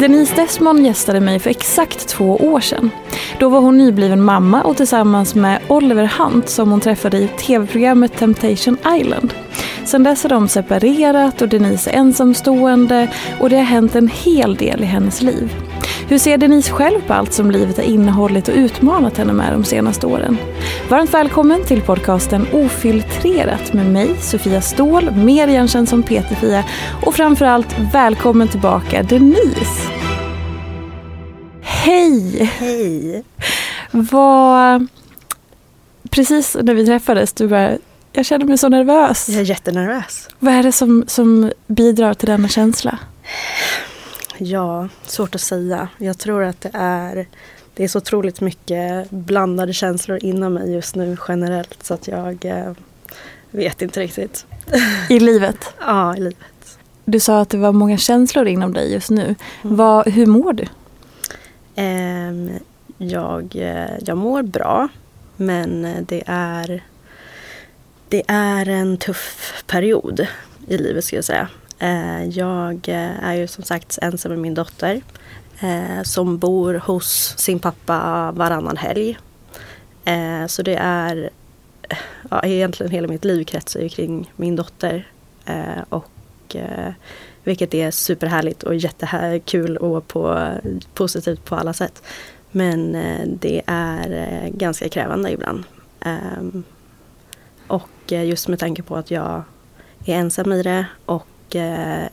Denise Desmond gästade mig för exakt två år sedan. Då var hon nybliven mamma och tillsammans med Oliver Hunt som hon träffade i tv-programmet Temptation Island. Sedan dess har de separerat och Denise är ensamstående och det har hänt en hel del i hennes liv. Hur ser Denise själv på allt som livet har innehållit och utmanat henne med de senaste åren? Varmt välkommen till podcasten Ofiltrerat med mig, Sofia Ståhl, mer igenkänd som Peter-Fia och framförallt välkommen tillbaka Denise. Hej! Hej! Vad... Precis när vi träffades, du bara, jag känner mig så nervös. Jag är jättenervös. Vad är det som, som bidrar till denna känsla? Ja, svårt att säga. Jag tror att det är, det är så otroligt mycket blandade känslor inom mig just nu generellt så att jag eh, vet inte riktigt. I livet? ja, i livet. Du sa att det var många känslor inom dig just nu. Mm. Vad, hur mår du? Eh, jag, jag mår bra men det är, det är en tuff period i livet skulle jag säga. Eh, jag eh, är ju som sagt ensam med min dotter eh, som bor hos sin pappa varannan helg. Så det är, ja, egentligen hela mitt liv kretsar ju kring min dotter. Och vilket är superhärligt och jättekul och på, positivt på alla sätt. Men det är ganska krävande ibland. Ehm, och just med tanke på att jag är ensam i det och och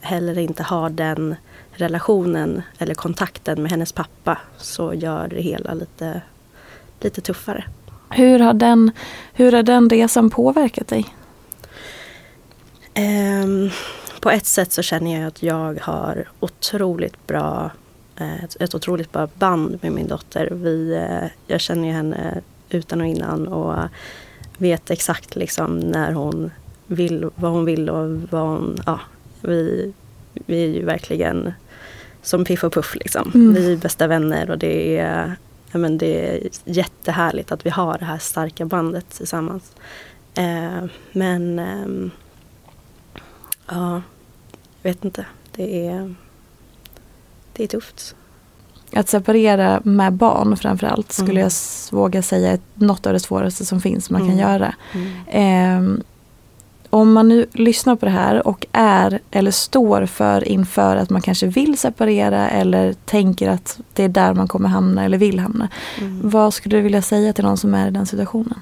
heller inte har den relationen eller kontakten med hennes pappa så gör det hela lite, lite tuffare. Hur har, den, hur har den resan påverkat dig? Um, på ett sätt så känner jag att jag har otroligt bra, ett, ett otroligt bra band med min dotter. Vi, jag känner henne utan och innan och vet exakt liksom när hon vill, vad hon vill och vad hon, ja, vi, vi är ju verkligen som Piff och Puff liksom. Mm. Vi är bästa vänner och det är, ja, men det är jättehärligt att vi har det här starka bandet tillsammans. Eh, men eh, ja, jag vet inte. Det är, det är tufft. Att separera med barn framförallt skulle mm. jag våga säga är något av det svåraste som finns man mm. kan göra. Eh, om man nu lyssnar på det här och är eller står för inför att man kanske vill separera eller tänker att det är där man kommer hamna eller vill hamna. Mm. Vad skulle du vilja säga till någon som är i den situationen?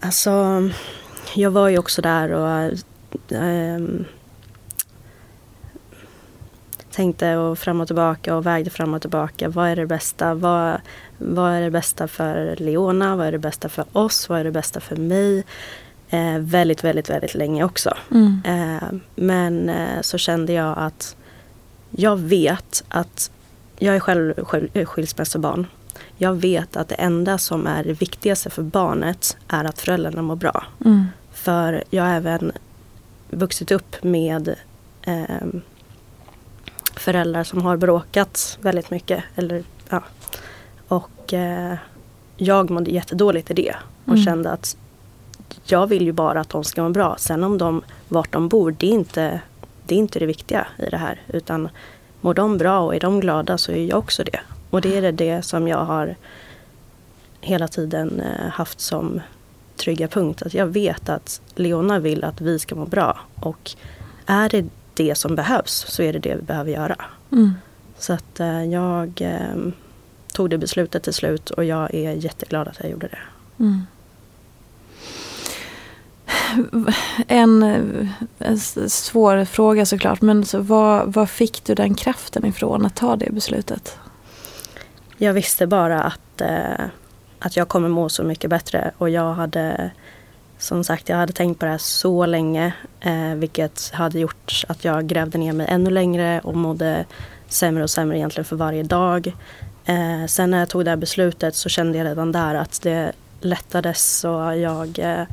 Alltså, jag var ju också där och ähm, tänkte och fram och tillbaka och vägde fram och tillbaka. Vad är det bästa? Vad, vad är det bästa för Leona? Vad är det bästa för oss? Vad är det bästa för mig? Eh, väldigt, väldigt, väldigt länge också. Mm. Eh, men eh, så kände jag att jag vet att jag är själv, själv skilsmässobarn. Jag vet att det enda som är det viktigaste för barnet är att föräldrarna mår bra. Mm. För jag har även vuxit upp med eh, föräldrar som har bråkat väldigt mycket. Eller, ja. Och eh, jag mådde jättedåligt i det och Mm. kände att jag vill ju bara att de ska må bra. Sen om de, vart de bor, det är, inte, det är inte det viktiga i det här. Utan mår de bra och är de glada så är jag också det. Och det är det, som jag har hela tiden eh, haft som trygga punkt. Att jag vet att Leona vill att vi ska må bra. Och är det det som behövs så är det det vi behöver göra. Mm. Så att eh, jag eh, tog det beslutet till slut och jag är jätteglad att jag gjorde det. Mm. En, en svår fråga såklart, men så var, var fick du den kraften ifrån att ta det beslutet? Jag visste bara att, eh, att jag kommer må så mycket bättre och jag hade som sagt, jag hade tänkt på det här så länge eh, vilket hade gjort att jag grävde ner mig ännu längre och mådde sämre och sämre egentligen för varje dag. Eh, sen när jag tog det här beslutet så kände jag redan där att det lättades och jag eh,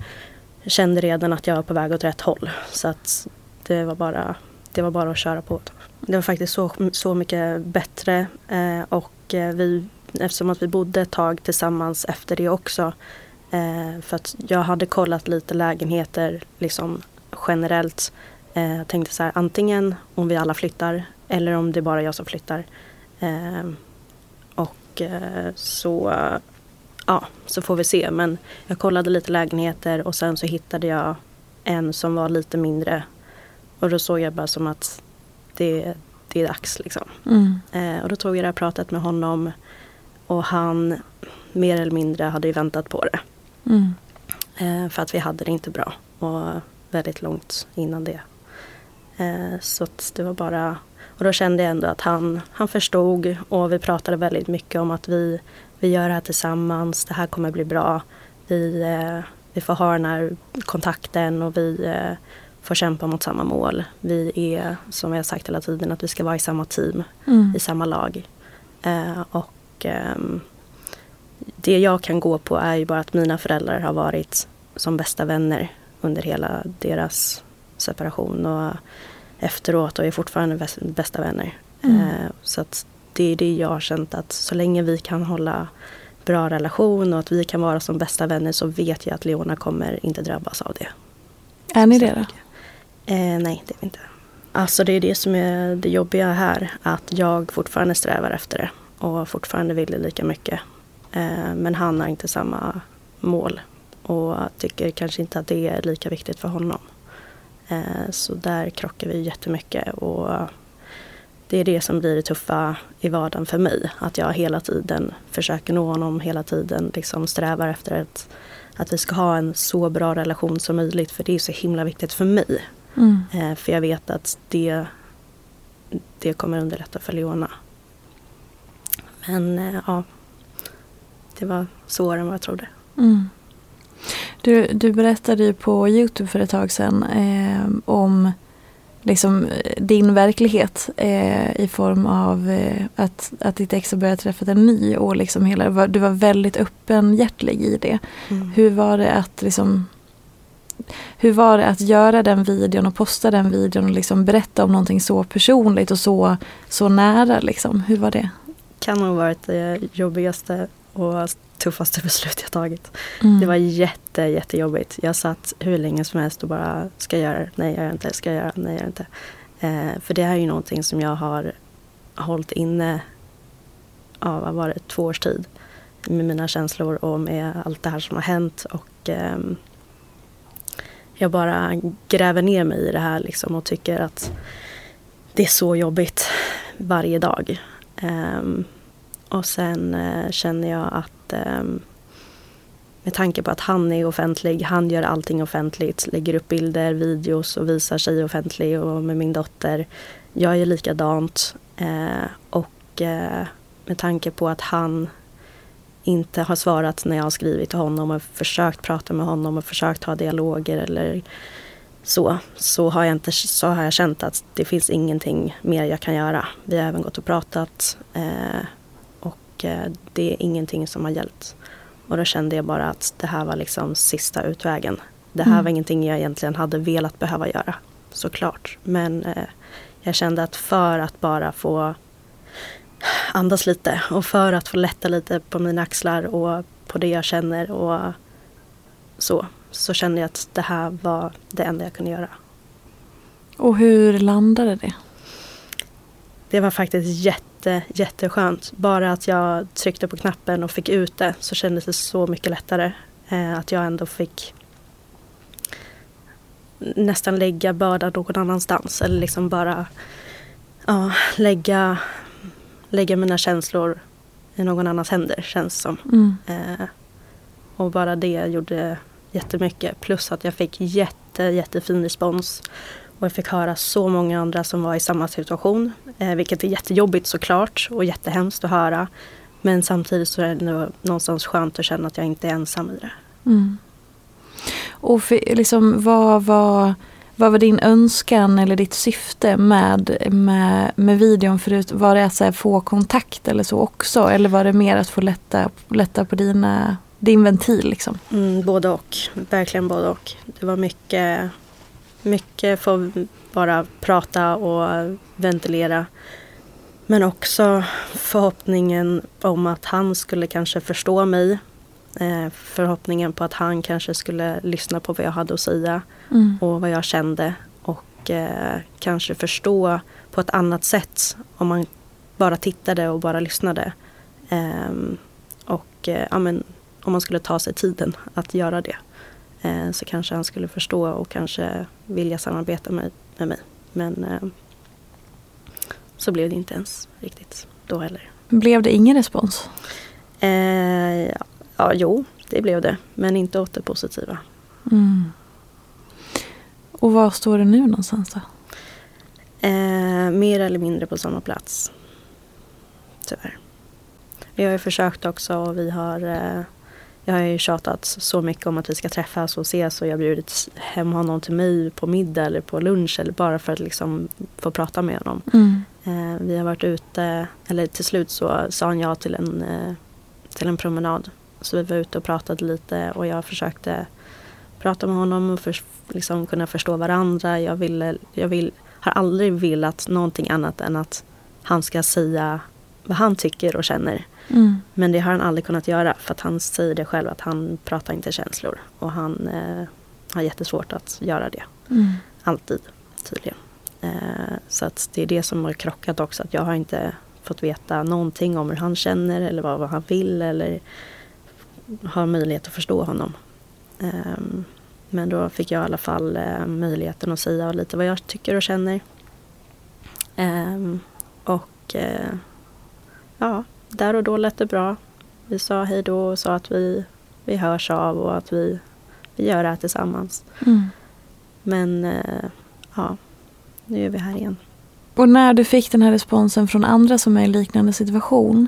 kände redan att jag var på väg åt rätt håll. Så att det var bara, det var bara att köra på. Det var faktiskt så, så mycket bättre eh, och eh, vi, eftersom att vi bodde ett tag tillsammans efter det också Eh, för att jag hade kollat lite lägenheter liksom generellt. Eh, jag tänkte så här, antingen om vi alla flyttar eller om det är bara jag som flyttar. Eh, och eh, så, ja, så får vi se. Men jag kollade lite lägenheter och sen så hittade jag en som var lite mindre. Och då såg jag bara som att det, det är dags liksom. Mm. Eh, och då tog jag det här pratet med honom och han mer eller mindre hade ju väntat på det. Mm. Eh, för att vi hade det inte bra och väldigt långt innan det. Eh, så det var bara, och då kände jag ändå att han, han förstod och vi pratade väldigt mycket om att vi, vi gör det här tillsammans, det här kommer bli bra. Vi, eh, vi får ha den här kontakten och vi eh, får kämpa mot samma mål. Vi är, som jag har sagt hela tiden, att vi ska vara i samma team, Mm. i samma lag. Eh, och ehm, det jag kan gå på är ju bara att mina föräldrar har varit som bästa vänner under hela deras separation och efteråt och är fortfarande bäst- bästa vänner. Mm. Så att det är det jag har känt att så länge vi kan hålla bra relation och att vi kan vara som bästa vänner så vet jag att Leona kommer inte drabbas av det. Är ni det då? Eh, nej, det är vi inte. Alltså det är det som är det jobbiga här. Att jag fortfarande strävar efter det. Och fortfarande vill det lika mycket. Eh, men han har inte samma mål. Och tycker kanske inte att det är lika viktigt för honom. Eh, så där krockar vi jättemycket. Och det är det som blir det tuffa i vardagen för mig. Att jag hela tiden försöker nå honom, hela tiden liksom strävar efter ett, att vi ska ha en så bra relation som möjligt. För det är så himla viktigt för mig. Mm. Eh, för jag vet att det, det kommer underlätta för Leona. Men eh, ja, det var svårare än vad jag trodde. Mm. Du, du berättade ju på Youtube för ett tag sedan eh, om liksom, eh, din verklighet eh, i form av eh, att, att ditt ex har börjat träffa en ny och liksom hela, du var väldigt öppenhjärtig i det. Hur var det att liksom hur var det att göra den videon och posta den videon och liksom berätta om någonting så personligt och så, så nära? Liksom? Hur var det? kan nog varit det jobbigaste och tuffaste beslut jag tagit. Mm. Det var jätte, jättejobbigt. Jag satt hur länge som helst och bara, ska jag göra det? Nej, jag gör inte. Ska jag göra det? Nej, jag gör inte. Eh, för det här är ju någonting som jag har hållit inne, ja, vad var det, två års tid. Med mina känslor och med allt det här som har hänt. Och ehm, jag bara gräver ner mig i det här liksom och tycker att det är så jobbigt varje dag. Ehm, och sen eh, känner jag att eh, med tanke på att han är offentlig, han gör allting offentligt, lägger upp bilder, videos och visar sig offentlig och med min dotter. Jag är likadant eh, och eh, med tanke på att han inte har svarat när jag har skrivit till honom och försökt prata med honom och försökt ha dialoger eller så, så har jag, inte, så har jag känt att det finns ingenting mer jag kan göra. Vi har även gått och pratat eh, och eh, det är ingenting som har hjälpt. Och då kände jag bara att det här var liksom sista utvägen. Det här mm. var ingenting jag egentligen hade velat behöva göra, såklart. Men eh, jag kände att för att bara få andas lite och för att få lätta lite på mina axlar och på det jag känner och så, så kände jag att det här var det enda jag kunde göra. Och hur landade det? Det var faktiskt jätte, jätteskönt. Bara att jag tryckte på knappen och fick ut det så kändes det så mycket lättare. Eh, att jag ändå fick nästan lägga bördan någon annanstans. Eller liksom bara ja, lägga, lägga mina känslor i någon annans händer känns som. Mm. Eh, och bara det gjorde jättemycket. Plus att jag fick jätte, jättefin respons. Och jag fick höra så många andra som var i samma situation. Eh, vilket är jättejobbigt såklart och jättehemskt att höra. Men samtidigt så är det någonstans skönt att känna att jag inte är ensam i det. Mm. Och för, liksom, vad, var, vad var din önskan eller ditt syfte med, med, med videon? Förut, var det att här, få kontakt eller så också? Eller var det mer att få lätta, lätta på dina, din ventil? Liksom? Mm, både och. Verkligen både och. Det var mycket, mycket för bara prata och ventilera. Men också förhoppningen om att han skulle kanske förstå mig eh, förhoppningen på att han kanske skulle lyssna på vad jag hade att säga mm. och vad jag kände och eh, kanske förstå på ett annat sätt om man bara tittade och bara lyssnade. Eh, och ja, men, om man skulle ta sig tiden att göra det eh, så kanske han skulle förstå och kanske vilja samarbeta med, med mig. Men eh, så blev det inte ens riktigt då heller. Blev det ingen respons? Eh, Ja, jo, det blev det. Men inte åt det positiva. Mm. Och var står du nu någonstans då? Eh, mer eller mindre på samma plats. Tyvärr. Vi har ju försökt också och vi har eh, jag har ju tjatat så mycket om att vi ska träffas och ses och jag har bjudit hem honom till mig på middag eller på lunch eller bara för att liksom få prata med honom. Mm. Eh, vi har varit ute, eller till slut så sa han ja till en, eh, till en promenad så vi var ute och pratade lite och jag försökte prata med honom och för, liksom kunna förstå varandra. Jag, ville, jag vill, har aldrig velat någonting annat än att han ska säga vad han tycker och känner. Mm. Men det har han aldrig kunnat göra för att han säger det själv att han pratar inte känslor. Och han eh, har jättesvårt att göra det. Mm. Alltid tydligen. Eh, så att det är det som har krockat också. Att jag har inte fått veta någonting om hur han känner eller vad, vad han vill. Eller har möjlighet att förstå honom. Um, men då fick jag i alla fall uh, möjligheten att säga lite vad jag tycker och känner. Um, och uh, ja, där och då lät det bra. Vi sa hej då och sa att vi, vi hörs av och att vi, vi gör det här tillsammans. Mm. Men uh, ja, nu är vi här igen. Och när du fick den här responsen från andra som är i liknande situation,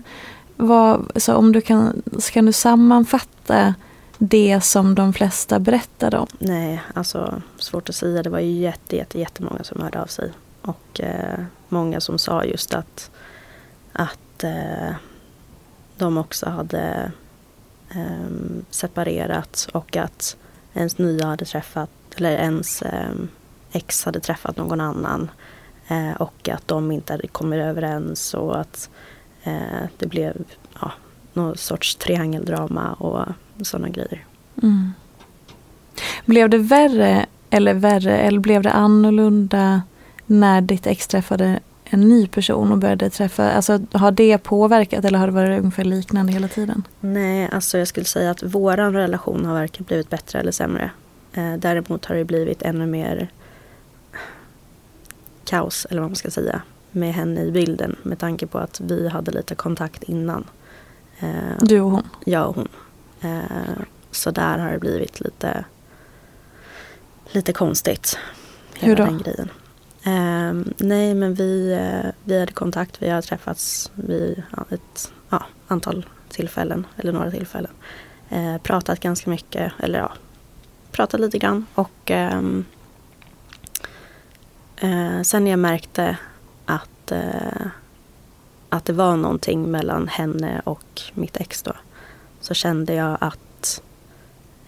vad, så om du kan, kan du sammanfatta det som de flesta berättade om? Nej, alltså svårt att säga. Det var ju jätte, jätte, jättemånga som hörde av sig. Och eh, många som sa just att, att eh, de också hade eh, separerat och att ens nya hade träffat, eller ens eh, ex hade träffat någon annan. Eh, och att de inte hade kommit överens och att Eh, det blev ja, någon sorts triangeldrama och sådana grejer. Mm. Blev det värre eller värre eller blev det annorlunda när ditt ex träffade en ny person och började träffa, alltså har det påverkat eller har det varit ungefär liknande hela tiden? Nej, alltså jag skulle säga att våran relation har varken blivit bättre eller sämre. Eh, däremot har det blivit ännu mer kaos, eller vad man ska säga med henne i bilden med tanke på att vi hade lite kontakt innan. Eh, du och hon? Jag och hon. Eh, så där har det blivit lite, lite konstigt. Hur då? Den grejen. Eh, nej men vi, eh, vi hade kontakt, vi har träffats vid ett ja, antal tillfällen, eller några tillfällen. Eh, pratat ganska mycket, eller ja, pratat lite grann. Och ehm, eh, sen när jag märkte att, eh, att det var någonting mellan henne och mitt ex då, så kände jag att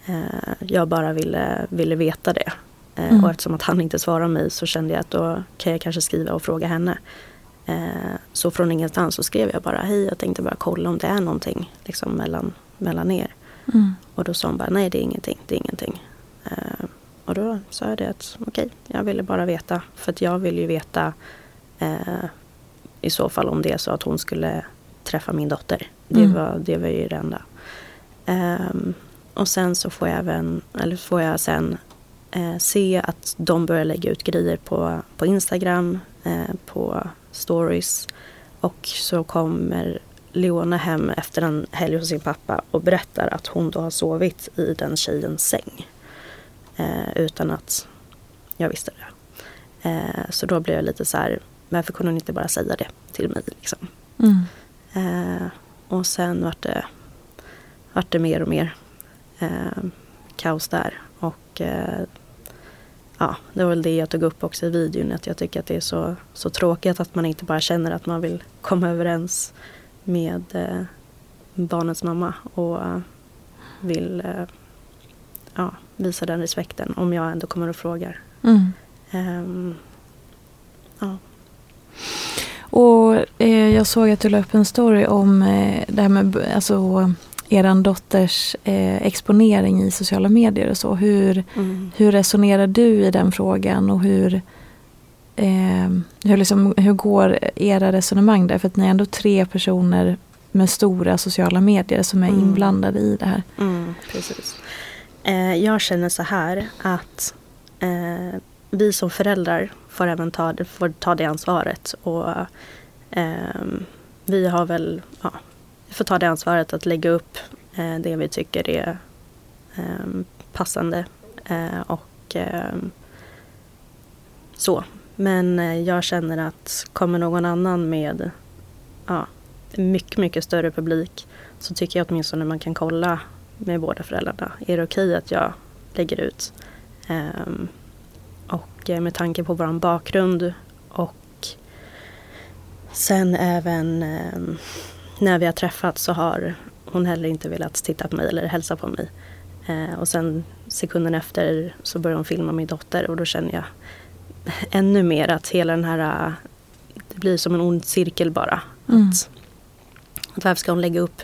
eh, jag bara ville, ville veta det. Eh, mm. Och eftersom att han inte svarade mig så kände jag att då kan jag kanske skriva och fråga henne. Eh, så från ingenstans så skrev jag bara hej, jag tänkte bara kolla om det är någonting liksom, mellan, mellan er. Mm. Och då sa hon bara nej det är ingenting, det är ingenting. Eh, och då sa jag det att okej, okay, jag ville bara veta. För att jag vill ju veta eh, i så fall om det är så att hon skulle träffa min dotter. Det, mm. var, det var ju det enda. Um, och sen så får jag även, eller får jag sen eh, se att de börjar lägga ut grejer på, på Instagram, eh, på stories. Och så kommer Leona hem efter en helg hos sin pappa och berättar att hon då har sovit i den tjejens säng. Eh, utan att jag visste det. Eh, så då blev jag lite så här, varför kunde hon inte bara säga det till mig? Liksom. Mm. Eh, och sen vart det, vart det mer och mer eh, kaos där. Och eh, ja, det var väl det jag tog upp också i videon. Att jag tycker att det är så, så tråkigt att man inte bara känner att man vill komma överens med eh, barnets mamma. Och eh, vill eh, ja, visa den respekten om jag ändå kommer och frågar. Mm. Um, ja. Och eh, jag såg att du la upp en story om eh, det här med alltså, er dotters eh, exponering i sociala medier och så. Hur, mm. hur resonerar du i den frågan och hur, eh, hur, liksom, hur går era resonemang där? För att ni är ändå tre personer med stora sociala medier som är mm. inblandade i det här. Mm, precis. Eh, jag känner så här att eh, vi som föräldrar får även ta, får ta det ansvaret. Och eh, vi har väl, ja, får ta det ansvaret att lägga upp eh, det vi tycker är eh, passande. Eh, och ehm, så. Men eh, jag känner att kommer någon annan med ja, mycket, mycket större publik så tycker jag åtminstone man kan kolla med båda föräldrarna. Är det okej okay att jag lägger ut? Ehm, och eh, med tanke på vår bakgrund och sen även ehm, när vi har träffats så har hon heller inte velat titta på mig eller hälsa på mig. Uh, och sen sekunden efter så börjar hon filma min dotter och då känner jag ännu mer att hela den här, det blir som en ond cirkel bara. Mm. Att, att varför ska hon lägga upp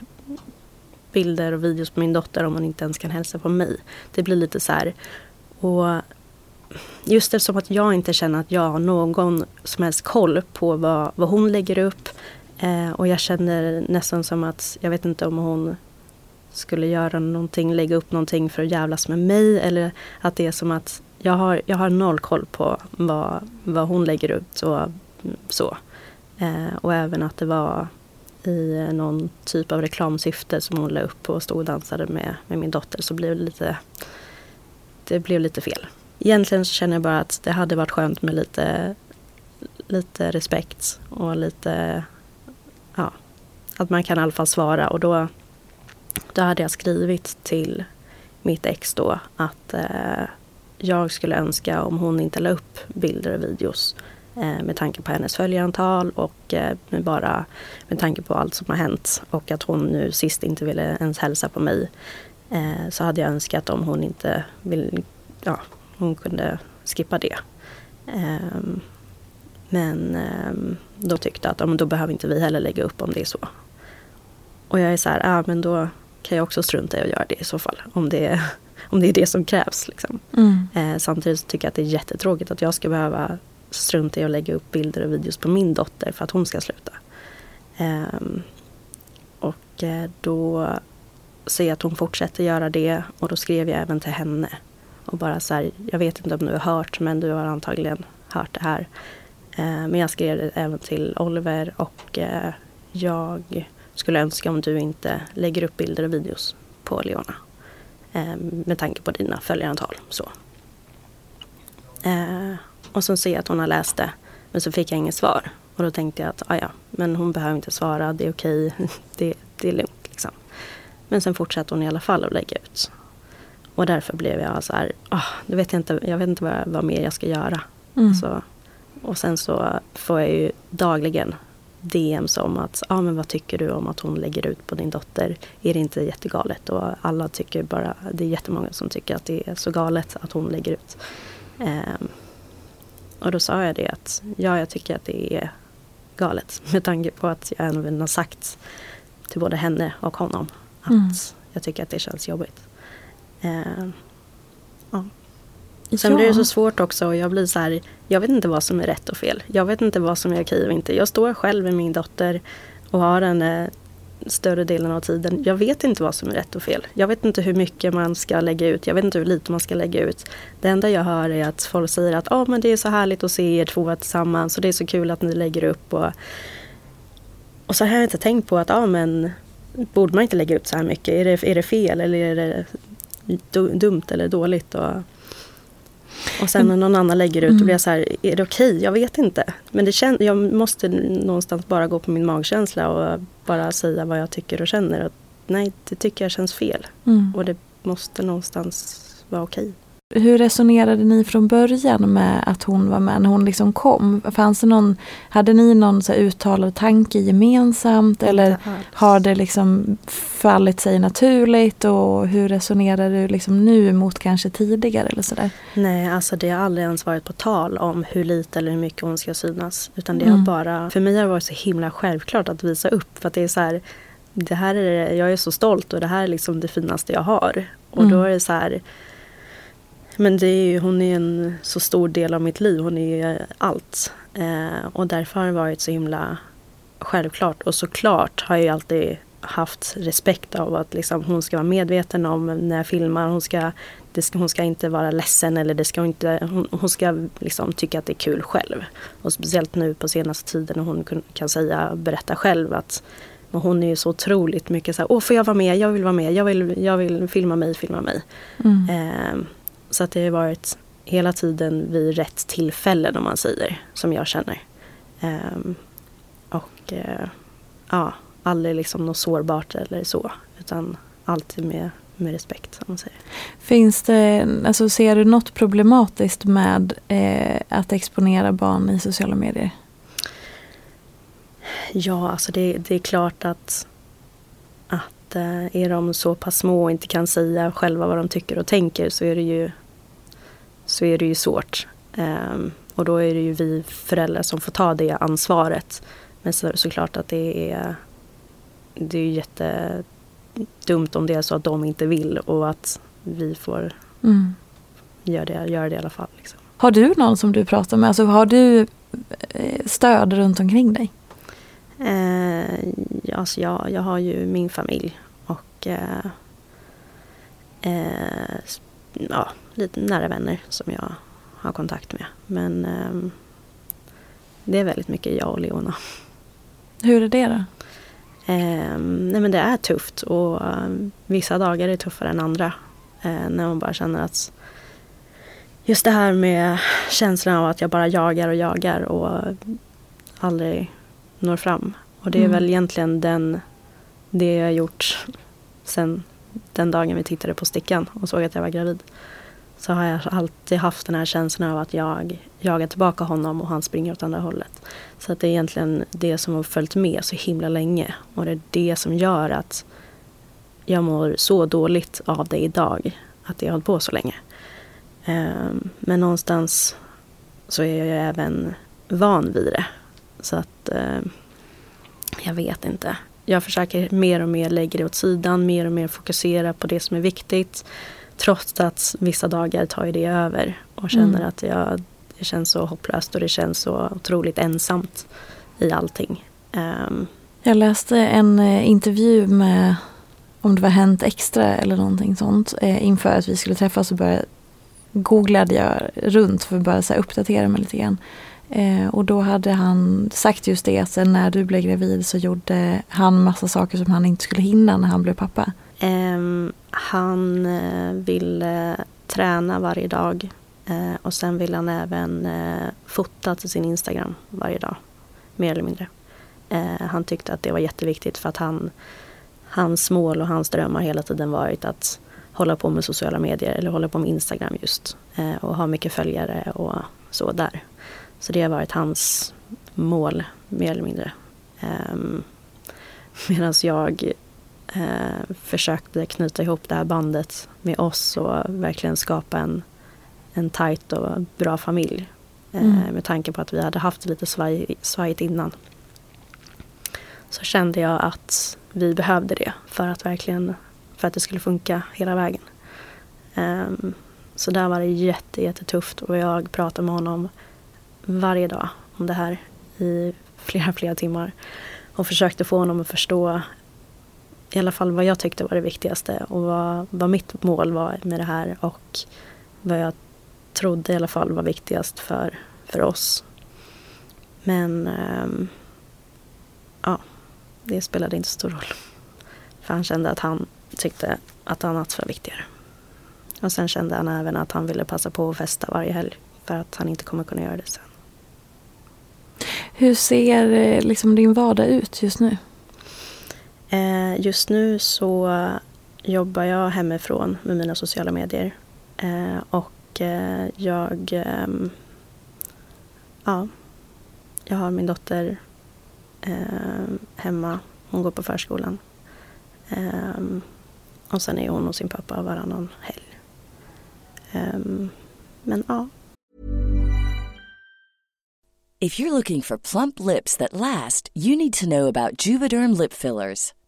bilder och videos på min dotter om hon inte ens kan hälsa på mig. Det blir lite så här. Och just eftersom att jag inte känner att jag har någon som helst koll på vad, vad hon lägger upp. Eh, och jag känner nästan som att, jag vet inte om hon skulle göra någonting, lägga upp någonting för att jävlas med mig. Eller att det är som att jag har, jag har noll koll på vad, vad hon lägger ut och så. Eh, och även att det var i någon typ av reklamsyfte som hon la upp och stod och dansade med, med min dotter så blev det lite, det blev lite fel. Egentligen så känner jag bara att det hade varit skönt med lite, lite respekt och lite, att man kan i alla fall svara och då, då hade jag skrivit till mitt ex då att eh, jag skulle önska om hon inte la upp bilder och videos Eh, med tanke på hennes följarantal och eh, med bara med tanke på allt som har hänt och att hon nu sist inte ville ens hälsa på mig. Eh, så hade jag önskat om hon inte vill, ja, hon kunde skippa det. Ehm, men ehm, då tyckte jag att då behöver inte vi heller lägga upp om det är så. Och jag är så här, ja men då kan jag också strunta i att göra det i så fall. Om det är, om det, är det som krävs. Liksom. Mm. samtidigt tycker jag att det är jättetråkigt att jag ska behöva strunta i att lägga upp bilder och videos på min dotter för att hon ska sluta. Och eh, då ser jag att hon fortsätter göra det och då skrev jag även till henne. Och bara så här, jag vet inte om du har hört men du har antagligen hört det här. Uh, men jag skrev det även till Oliver och uh, jag skulle önska om du inte lägger upp bilder och videos på Leona. Uh, med tanke på dina följarantal. Så. Och så ser jag att hon har läst det. Men så fick jag inget svar. Och då tänkte jag att ah, ja, men hon behöver inte svara, det är okej, det, det är lugnt. Liksom. Men sen fortsatte hon i alla fall att lägga ut. Och därför blev jag så här, oh, det vet jag, inte, jag vet inte vad, vad mer jag ska göra. Mm. Så, och sen så får jag ju dagligen DMs om att, ah, men vad tycker du om att hon lägger ut på din dotter? Är det inte jättegalet? Och alla tycker bara, det är jättemånga som tycker att det är så galet att hon lägger ut. Um, och då sa jag det att, ja jag tycker att det är galet. Med tanke på att jag även har sagt till både henne och honom att mm. jag tycker att det känns jobbigt. Uh, ja. Sen ja. blir det så svårt också och jag blir så här, jag vet inte vad som är rätt och fel. Jag vet inte vad som är okej och inte. Jag står själv med min dotter och har henne eh, större delen av tiden. Jag vet inte vad som är rätt och fel. Jag vet inte hur mycket man ska lägga ut. Jag vet inte hur lite man ska lägga ut. Det enda jag hör är att folk säger att oh, men det är så härligt att se er två tillsammans och det är så kul att ni lägger upp. Och, och så har jag inte tänkt på att ah, men, borde man inte lägga ut så här mycket? Är det, är det fel eller är det dumt eller dåligt? Och, och sen när någon annan lägger ut, mm. då blir jag så här, är det okej? Okay? Jag vet inte. Men det kän jag måste någonstans bara gå på min magkänsla och bara säga vad jag tycker och känner. Och nej, det tycker jag känns fel. Mm. Och det måste någonstans vara okej. Okay. Hur resonerade ni från början med att hon var med när hon liksom kom? Fanns det någon, hade ni någon så uttalad tanke gemensamt eller har det liksom fallit sig naturligt och hur resonerar du liksom nu mot kanske tidigare eller sådär? Nej, alltså det har aldrig ens varit på tal om hur lite eller hur mycket hon ska synas. Utan det mm. har bara, för mig har det varit så himla självklart att visa upp för att det är så här det här är, jag är så stolt och det här är liksom det finaste jag har. Och mm. då är det så här men det är, hon är en så stor del av mitt liv. Hon är allt. Eh, och därför har det varit så himla självklart. Och såklart har jag alltid haft respekt av att liksom hon ska vara medveten om när jag filmar. Hon ska, det ska, hon ska inte vara ledsen eller det ska inte, hon, hon ska liksom tycka att det är kul själv. Och speciellt nu på senaste tiden när hon kan, säga, berätta själv att hon är ju så otroligt mycket så här, åh får jag vara med, jag vill vara med, jag vill, jag vill filma mig, filma mig. Mm. Eh, så att det har varit hela tiden vid rätt tillfällen om man säger, som jag känner. Um, och uh, ja, aldrig liksom något sårbart eller så, utan alltid med, med respekt. Som man säger. Finns det, alltså ser du något problematiskt med eh, att exponera barn i sociala medier? Ja, alltså det, det är klart att, att eh, är de så pass små och inte kan säga själva vad de tycker och tänker så är det ju så är det ju svårt. Um, och då är det ju vi föräldrar som får ta det ansvaret. Men så, såklart att det är, det är jättedumt om det är så att de inte vill och att vi får mm. göra, det, göra det i alla fall. Liksom. Har du någon som du pratar med? Alltså, har du eh, stöd runt omkring dig? Eh, alltså jag, jag har ju min familj och eh, eh, ja, lite nära vänner som jag har kontakt med. Men eh, det är väldigt mycket jag och Leona. Hur är det då? Eh, nej men det är tufft och eh, vissa dagar är tuffare än andra. Eh, när man bara känner att just det här med känslan av att jag bara jagar och jagar och aldrig når fram. Och det är mm. väl egentligen den, det jag har gjort sen den dagen vi tittade på stickan och såg att jag var gravid så har jag alltid haft den här känslan av att jag jagar tillbaka honom och han springer åt andra hållet. Så att det är egentligen det som har följt med så himla länge och det är det som gör att jag mår så dåligt av det idag, att det har hållit på så länge. Ehm, men någonstans så är jag även van vid det. Så att ehm, jag vet inte. Jag försöker mer och mer lägga det åt sidan, mer och mer fokusera på det som är viktigt. Trots att vissa dagar tar ju det över och känner mm. att jag, det känns så hopplöst och det känns så otroligt ensamt i allting. Um. Jag läste en eh, intervju med, om det var Hänt Extra eller någonting sånt, eh, inför att vi skulle träffas och började googlade jag runt för att bara så uppdatera mig lite grann. Eh, och då hade han sagt just det att när du blev gravid så gjorde han massa saker som han inte skulle hinna när han blev pappa. Ehm, han eh, ville träna varje dag eh, och sen ville han även eh, fota till sin Instagram varje dag. Mer eller mindre. han tyckte att det var jätteviktigt för att han, hans mål och hans dröm har hela tiden varit att hålla på med sociala medier eller hålla på med Instagram just. Eh, och ha mycket följare och så där. Så det har varit hans mål mer eller mindre. Eh, Medan jag eh, försökte knyta ihop det här bandet med oss och verkligen skapa en, en tajt och bra familj. Eh, mm. Med tanke på att vi hade haft lite svaj, svajigt innan. Så kände jag att vi behövde det för att verkligen för att det skulle funka hela vägen. Um, så där var det jätte, jättetufft och jag pratade med honom varje dag om det här i flera, flera timmar. Och försökte få honom att förstå i alla fall vad jag tyckte var det viktigaste och vad, vad mitt mål var med det här och vad jag trodde i alla fall var viktigast för, för oss. Men um, ja, det spelade inte så stor roll. För han kände att han tyckte att annat var viktigare. Och sen kände han även att han ville passa på att festa varje helg för att han inte kommer kunna göra det sen. Hur ser eh, liksom din vardag ut just nu? Eh, just nu så jobbar jag hemifrån med mina sociala medier. Eh, och eh, jag, ehm, ja, jag har min dotter eh, hemma. Hon går på förskolan. Ehm, och sen är hon hos sin pappa varannan helg. Ehm, men ja. If you're looking for plump lips that last, you need to know about Juvederm lip fillers.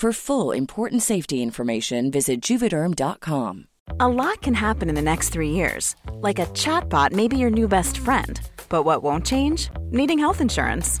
For full important safety information, visit juvederm.com. A lot can happen in the next three years. Like a chatbot may be your new best friend. But what won't change? Needing health insurance.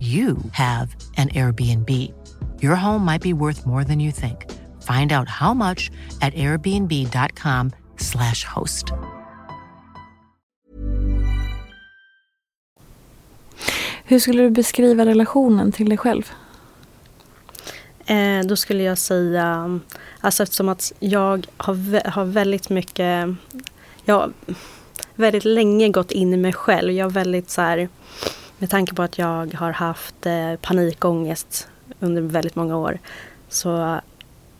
you have an Airbnb. Your home might be worth more than you think. Find out how much at airbnb.com slash host. Hur skulle du beskriva relationen till dig själv? Eh, då skulle jag säga, alltså eftersom att jag har, har väldigt mycket, jag har väldigt länge gått in i mig själv. Jag har väldigt så här, med tanke på att jag har haft eh, panikångest under väldigt många år så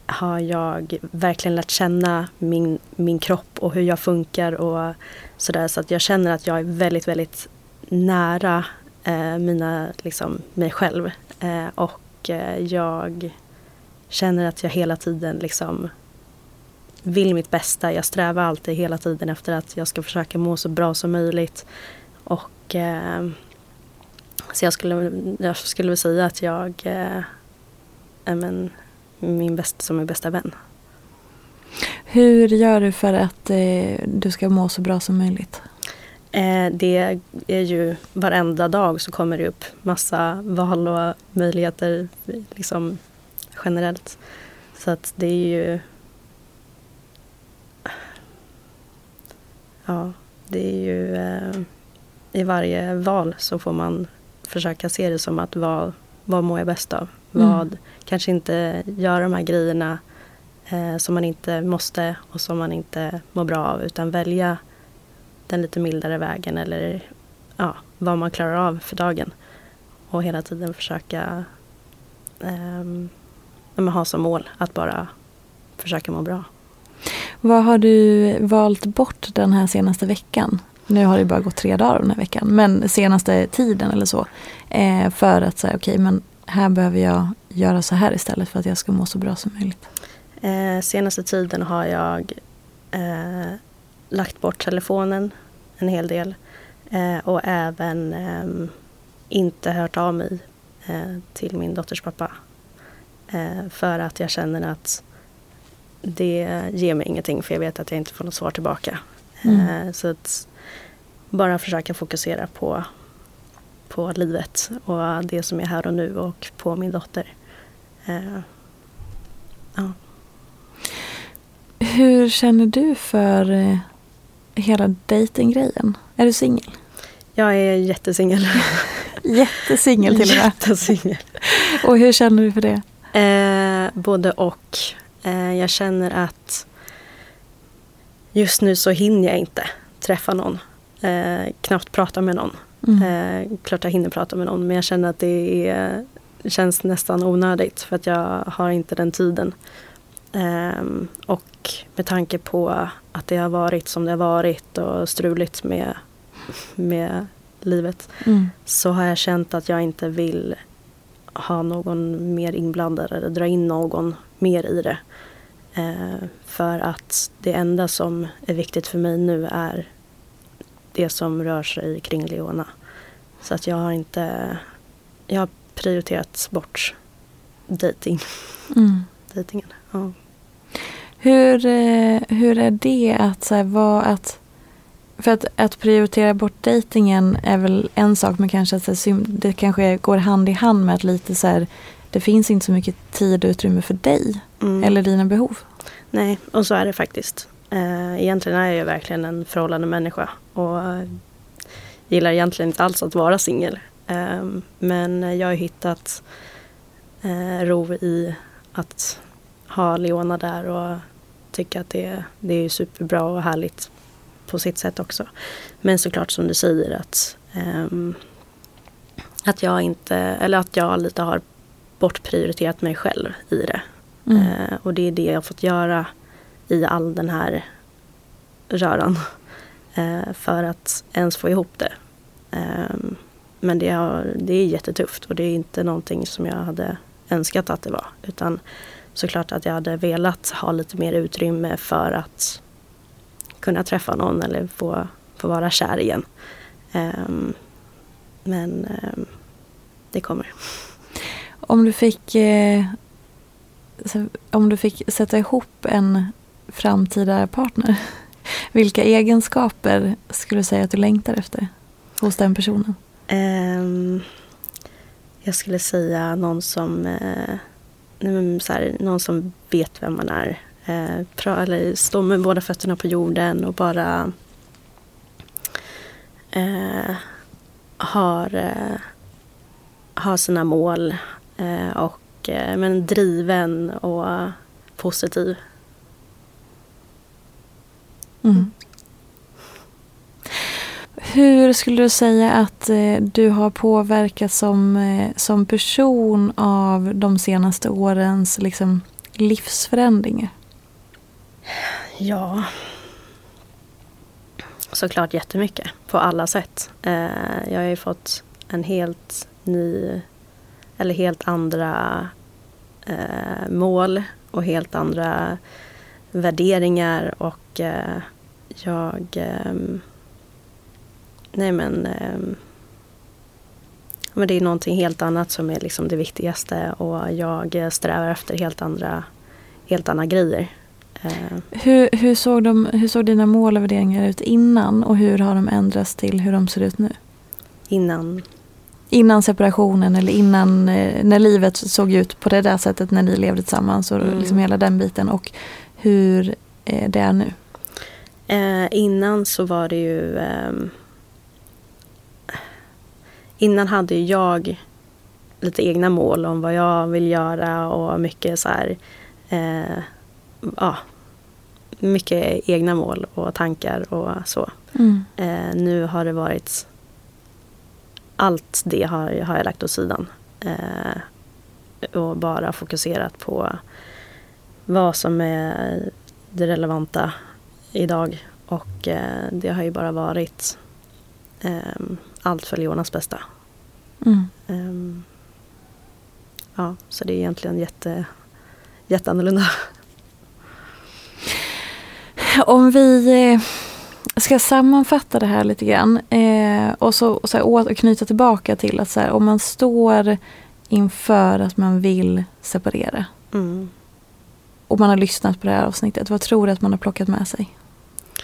har jag verkligen lärt känna min, min kropp och hur jag funkar och sådär. Så att jag känner att jag är väldigt, väldigt nära eh, mina, liksom, mig själv. Eh, och eh, jag känner att jag hela tiden liksom vill mitt bästa. Jag strävar alltid hela tiden efter att jag ska försöka må så bra som möjligt. Och eh, så jag skulle, jag skulle säga att jag eh, är men, min bästa, som min bästa vän. Hur gör du för att eh, du ska må så bra som möjligt? Eh, det är ju varenda dag så kommer det upp massa val och möjligheter liksom generellt. Så att det är ju... Ja, det är ju... Eh, I varje val så får man försöka se det som att vad, vad mår jag bäst av? Mm. Vad, kanske inte göra de här grejerna eh, som man inte måste och som man inte mår bra av utan välja den lite mildare vägen eller ja, vad man klarar av för dagen. Och hela tiden försöka eh, ha som mål att bara försöka må bra. Vad har du valt bort den här senaste veckan? Nu har det bara gått tre dagar den här veckan, men senaste tiden eller så. Eh, för att säga okej, okay, men här behöver jag göra så här istället för att jag ska må så bra som möjligt. Eh, senaste tiden har jag eh, lagt bort telefonen en hel del eh, och även ehm, inte hört av mig eh, till min dotters pappa. Eh, för att jag känner att det ger mig ingenting för jag vet att jag inte får något svar tillbaka. Mm. så att bara försöka fokusera på, på livet och det som är här och nu och på min dotter. ja. Hur känner du för eh, hela dejtinggrejen? Är du singel? Jag är jättesingel. Jättesingel till och med. Jättesingel. och hur känner du för det? Eh, både och. Eh, jag känner att just nu så hinner jag inte träffa någon. Eh, knappt prata med någon. Mm. Eh, klart jag hinner prata med någon men jag känner att det är, känns nästan onödigt för att jag har inte den tiden. Um, och med tanke på att det har varit som det har varit och struligt med, med livet mm. så har jag känt att jag inte vill ha någon mer inblandad eller dra in någon mer i det. Uh, för att det enda som är viktigt för mig nu är det som rör sig kring Leona. Så att jag har inte, jag har prioriterat bort dating. Mm. Dejtingen. Ja. Hur, eh, hur är det att, så här, vad, att för att, att prioritera bort dejtingen är väl en sak men kanske att det kanske går hand i hand med att lite så här, det finns inte så mycket tid och utrymme för dig mm. eller dina behov. Nej, och så är det faktiskt. Eh, egentligen är jag verkligen en förhållande människa och gillar egentligen inte alls att vara singel. Eh, men jag har hittat ro i att ha Leona där och tycka att det, det är superbra och härligt på sitt sätt också. Men såklart som du säger att, um, att jag inte, eller att jag lite har bortprioriterat mig själv i det. Mm. Och det är det jag har fått göra i all den här röran. Eh, för att ens få ihop det. Ehm, men det, har, det är jättetufft och det är inte någonting som jag hade önskat att det var. Utan såklart att jag hade velat ha lite mer utrymme för att kunna träffa någon eller få, få vara kär igen. Ehm, men ehm, det kommer. Om du fick eh, om du fick sätta ihop en framtida partner, vilka egenskaper skulle du säga att du längtar efter hos den personen? Um, jag skulle säga någon som uh, så här, någon som vet vem man är. Uh, pra, eller står med båda fötterna på jorden och bara uh, har, uh, har sina mål och men driven och positiv. Mm. Hur skulle du säga att eh, du har påverkats som, eh, som person av de senaste årens liksom, livsförändringar? Ja, såklart jättemycket på alla sätt. Eh, jag har ju fått en helt ny, eller helt andra eh, mål och helt andra värderingar och eh, jag... Ehm, nej men... Ehm, men det är någonting helt annat som är liksom det viktigaste och jag strävar efter helt andra, helt andra grejer. Eh, Hur, hur, såg de, hur såg dina mål och värderingar ut innan och hur har de ändrats till hur de ser ut nu? innan Innan separationen eller innan eh, när livet såg ut på det där sättet när ni levde tillsammans och Mm. liksom hela den biten och hur eh, det är nu. Eh, innan så var det ju... ehm, innan hade ju jag lite egna mål om vad jag vill göra och mycket så här... Eh, ja, mycket egna mål och tankar och så. Mm. Eh, nu har det varit... Allt det har, har jag lagt åt sidan. Eh, och bara fokuserat på vad som är det relevanta idag. Och eh, det har ju bara varit ehm, allt för Leonas bästa. Mm. Ehm, ja, så det är egentligen jätte, jätteannorlunda. Om vi eh, ska sammanfatta det här lite grann eh, och så, och så här, och knyta tillbaka till att så här, om man står inför att man vill separera Mm och man har lyssnat på det här avsnittet, vad tror du att man har plockat med sig?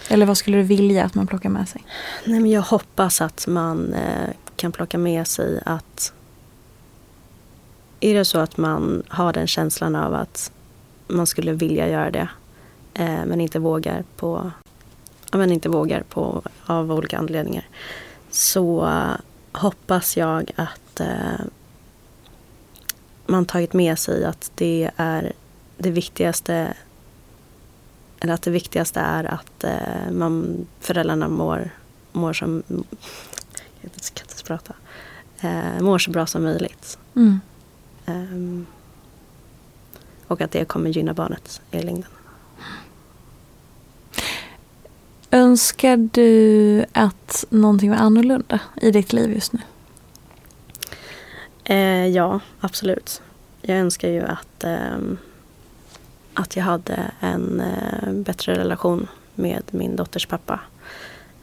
Eller vad skulle du vilja att man plockar med sig? Nej, men jag hoppas att man eh, kan plocka med sig att är det så att man har den känslan av att man skulle vilja göra det eh, men inte vågar på men inte vågar på av olika anledningar så hoppas jag att eh, man tagit med sig att det är det viktigaste eller att det viktigaste är att eh, man, föräldrarna mår, mår som... Jag kan inte prata. Eh, mår så bra som möjligt. Mm. Ehm, och att det kommer gynna barnet i längden. Önskar du att någonting var annorlunda i ditt liv just nu? Eh, ja, absolut. Jag önskar ju att, ehm, att jag hade en eh, bättre relation med min dotters pappa.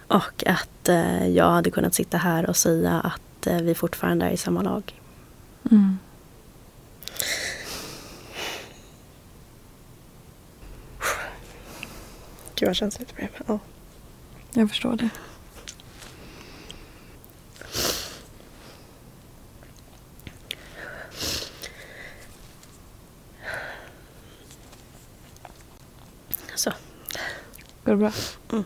Och att eh, jag hade kunnat sitta här och säga att eh, vi fortfarande är i samma lag. Mm. Gud vad känsligt det blev. Ja. Jag förstår det. Så. Går det bra? Mm.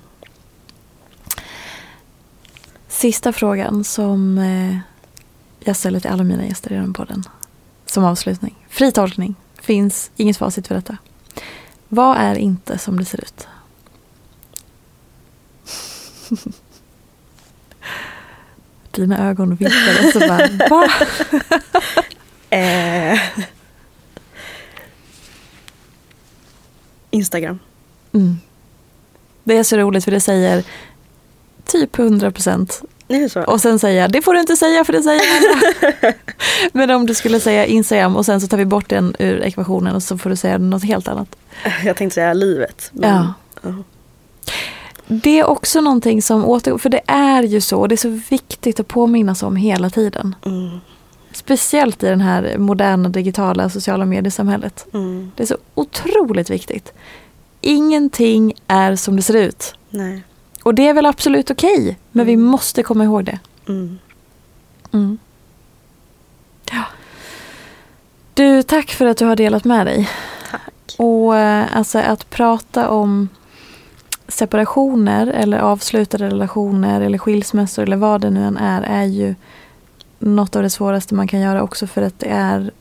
Sista frågan som eh, jag ställer till alla mina gäster i den podden. Som avslutning. Fri tolkning. Finns inget facit för detta. Vad är inte som det ser ut? Dina ögon vinkade så bara, va? Eh. Instagram. Mm. Det är så roligt för det säger typ 100 procent. Och sen säger jag, det får du inte säga för det säger alla. Men om du skulle säga Instagram och sen så tar vi bort den ur ekvationen och så får du säga något helt annat. Jag tänkte säga livet. men- Ja. ja. Det är också någonting som återgår, för det är ju så, och det är så viktigt att påminnas om hela tiden. Mm. Speciellt i det här moderna digitala sociala mediesamhället. Mm. Det är så otroligt viktigt. Ingenting är som det ser ut. Nej. Och det är väl absolut okej, men vi Mm. måste komma ihåg det. Mm. Mm. Ja. Du, tack för att du har delat med dig. Tack. Och eh, alltså att prata om separationer eller avslutade relationer eller skilsmässor eller vad det nu än är, är ju något av det svåraste man kan göra också för att det är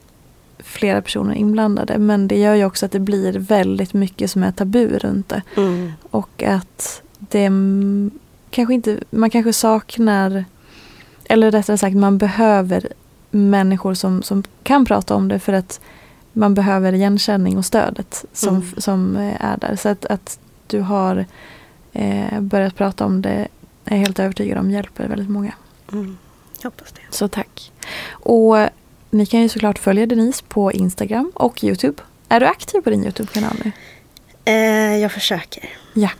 flera personer inblandade. Men det gör ju också att det blir väldigt mycket som är tabu runt det. Mm. Och att det kanske inte, man kanske saknar, eller rättare sagt man behöver människor som, som kan prata om det för att man behöver igenkänning och stödet som, Mm. som eh, är där. Så att, att du har eh, börjat prata om det är jag helt övertygad om hjälper väldigt många. Mm. Hoppas det. Så tack. Och ni kan ju såklart följa Denise på Instagram och Youtube. Är du aktiv på din Youtube-kanal nu? Eh, jag försöker. Ja.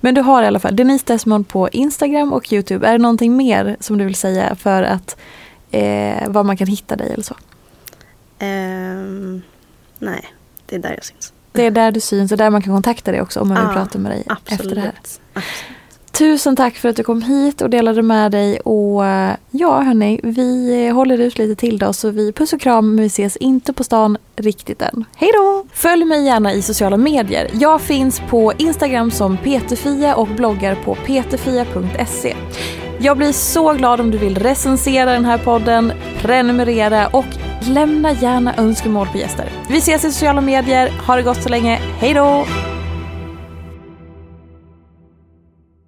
Men du har i alla fall Denise Desmond på Instagram och Youtube. Är det någonting mer som du vill säga för att eh, var man kan hitta dig eller så? Ehm, nej, det är där jag syns. Det är där du syns och där man kan kontakta dig också om man vill prata med dig Absolut. efter det här. Absolut. Tusen tack för att du kom hit och delade med dig. Och eh, ja, hörni, vi håller ut lite till då. Så vi puss och kram, men vi ses inte på stan riktigt än. Hej då! Följ mig gärna i sociala medier. Jag finns på Instagram som peterfia och bloggar på peterfia.se. Jag blir så glad om du vill recensera den här podden, prenumerera och lämna gärna önskemål på gäster. Vi ses i sociala medier. Ha det gott så länge. Hej då!